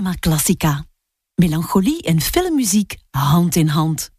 Cinema. Melancholie en filmmuziek hand in hand.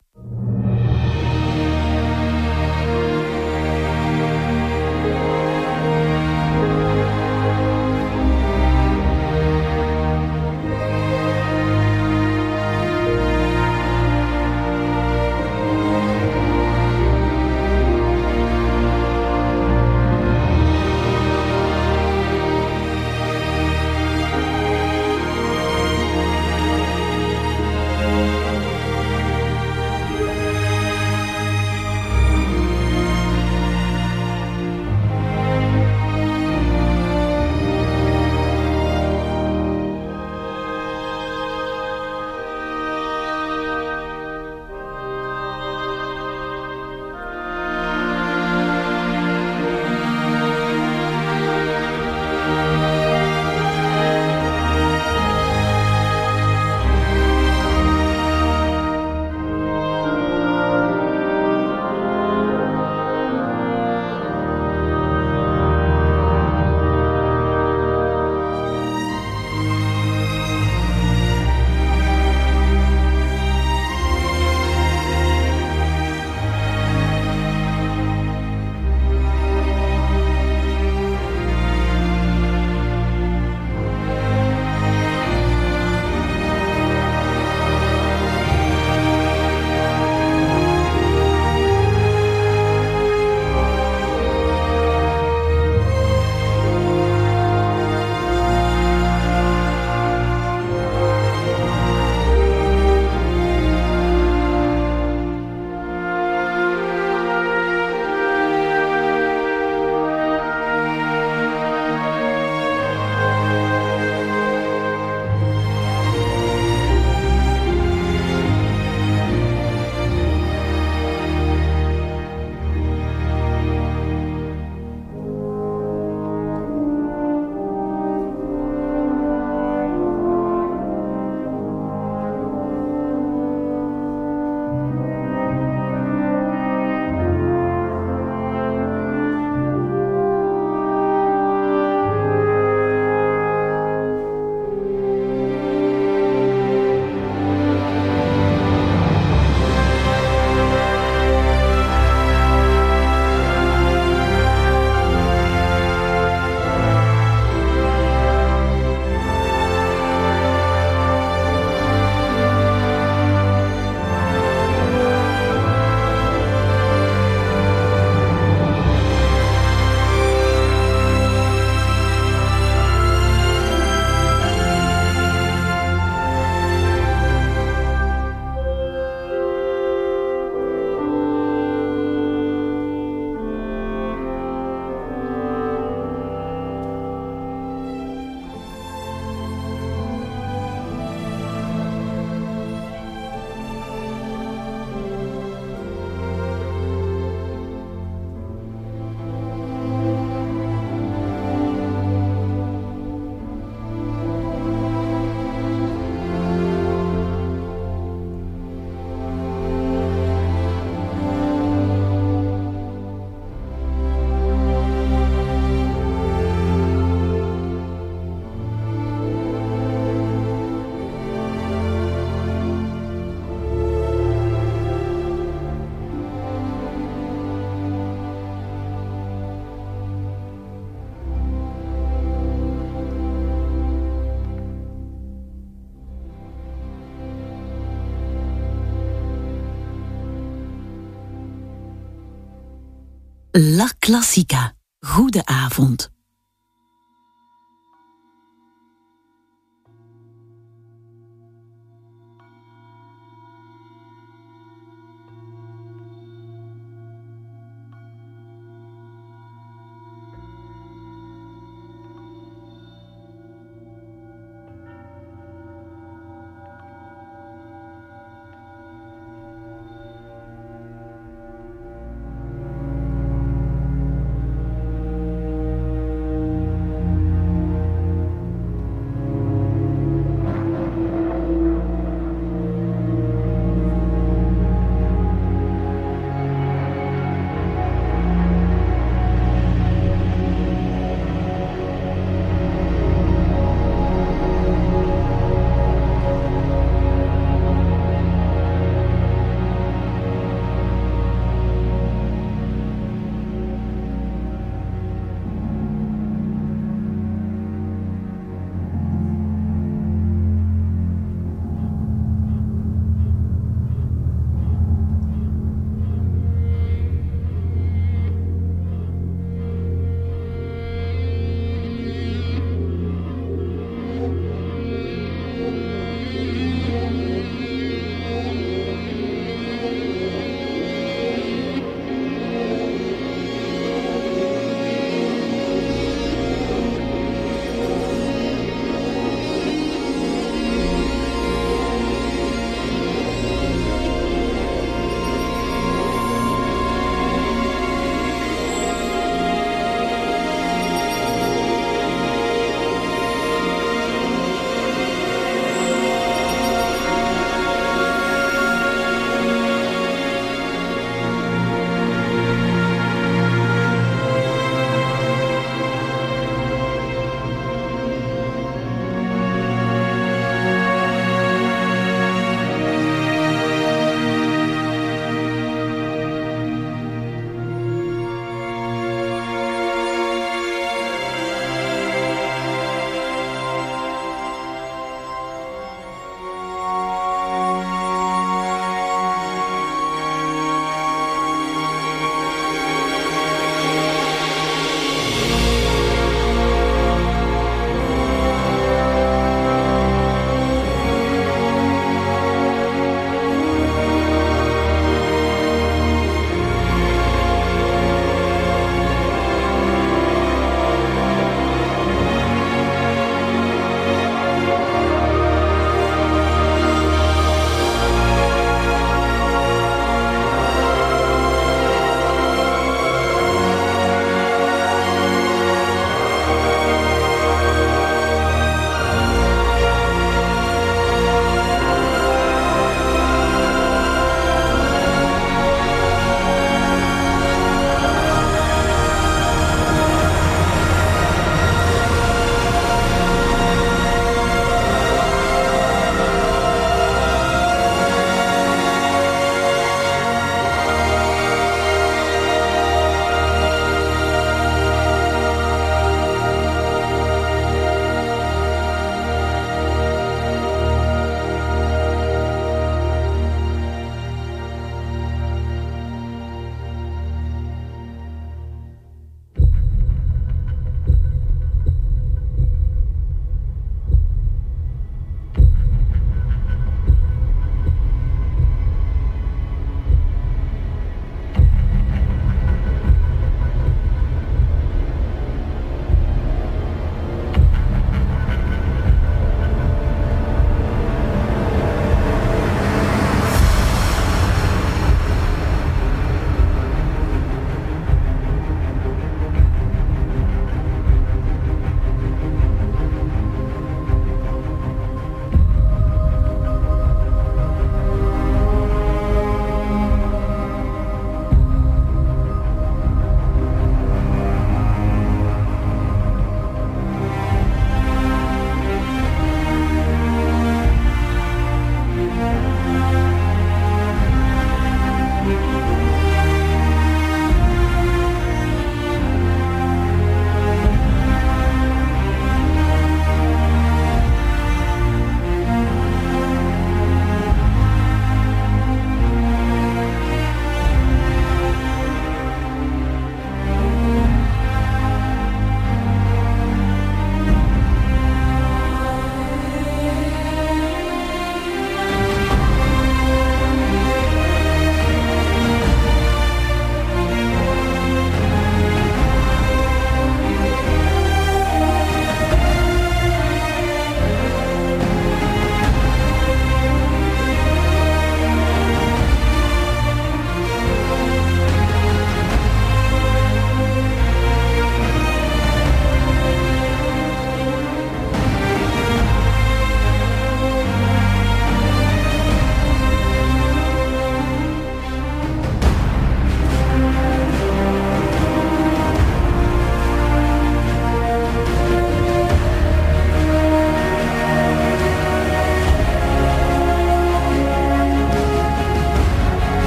La Classica. Goede avond.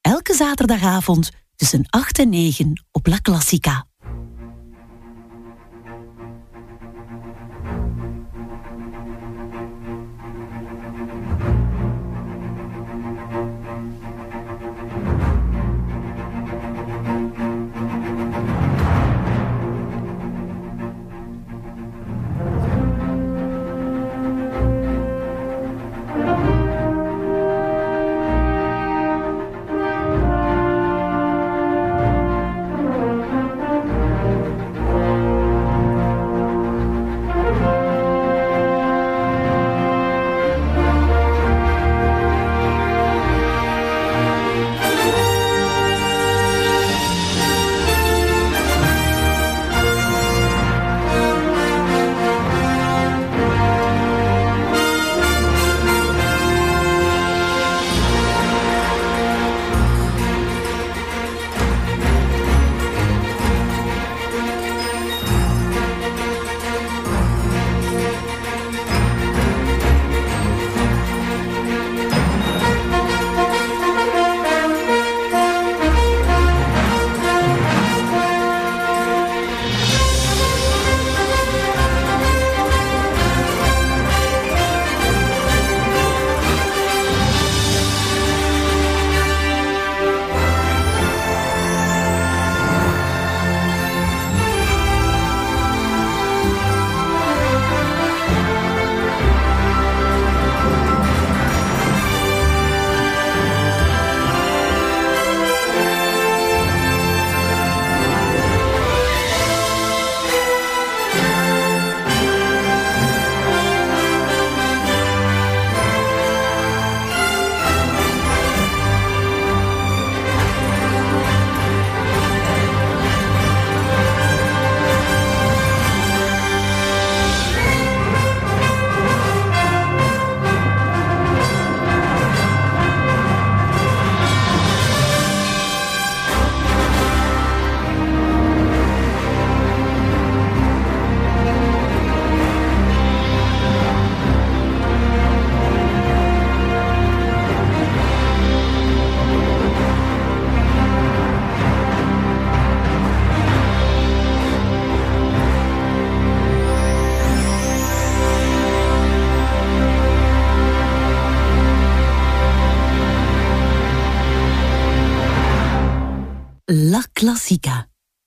Elke zaterdagavond tussen 8 en 9 op La Classica.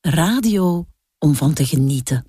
Radio om van te genieten.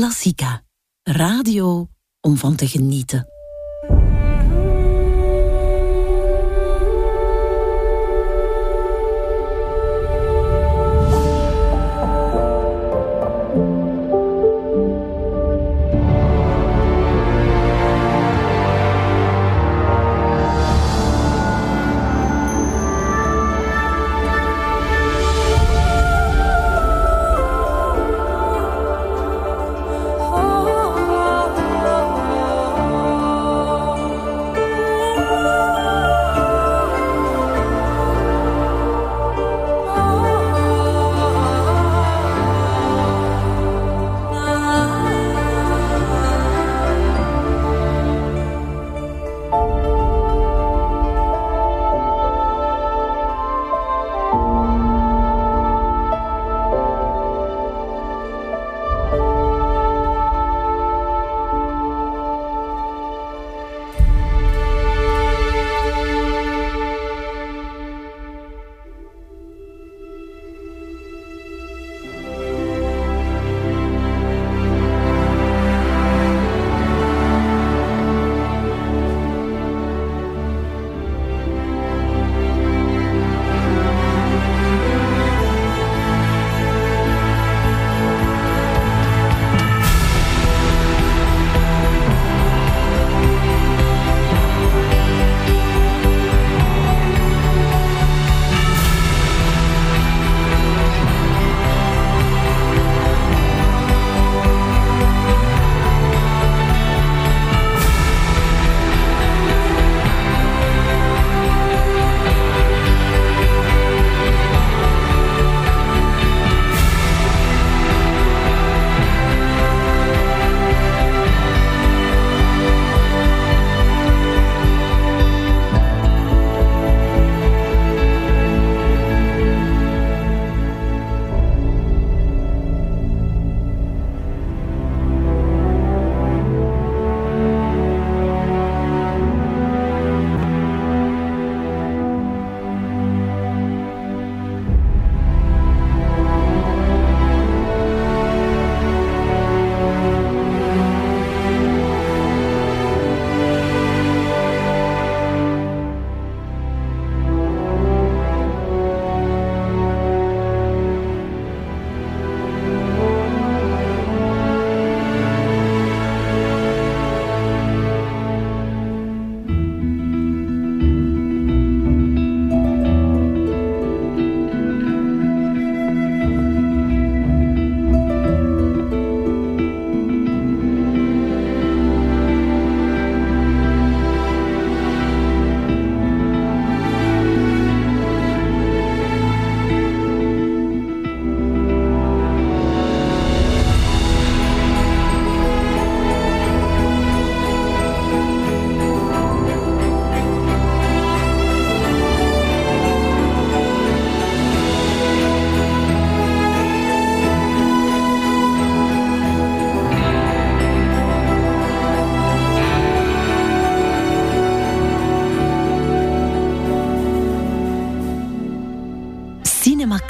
La Classica. Radio om van te genieten.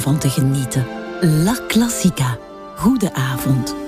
Van te genieten. La Classica. Goede avond.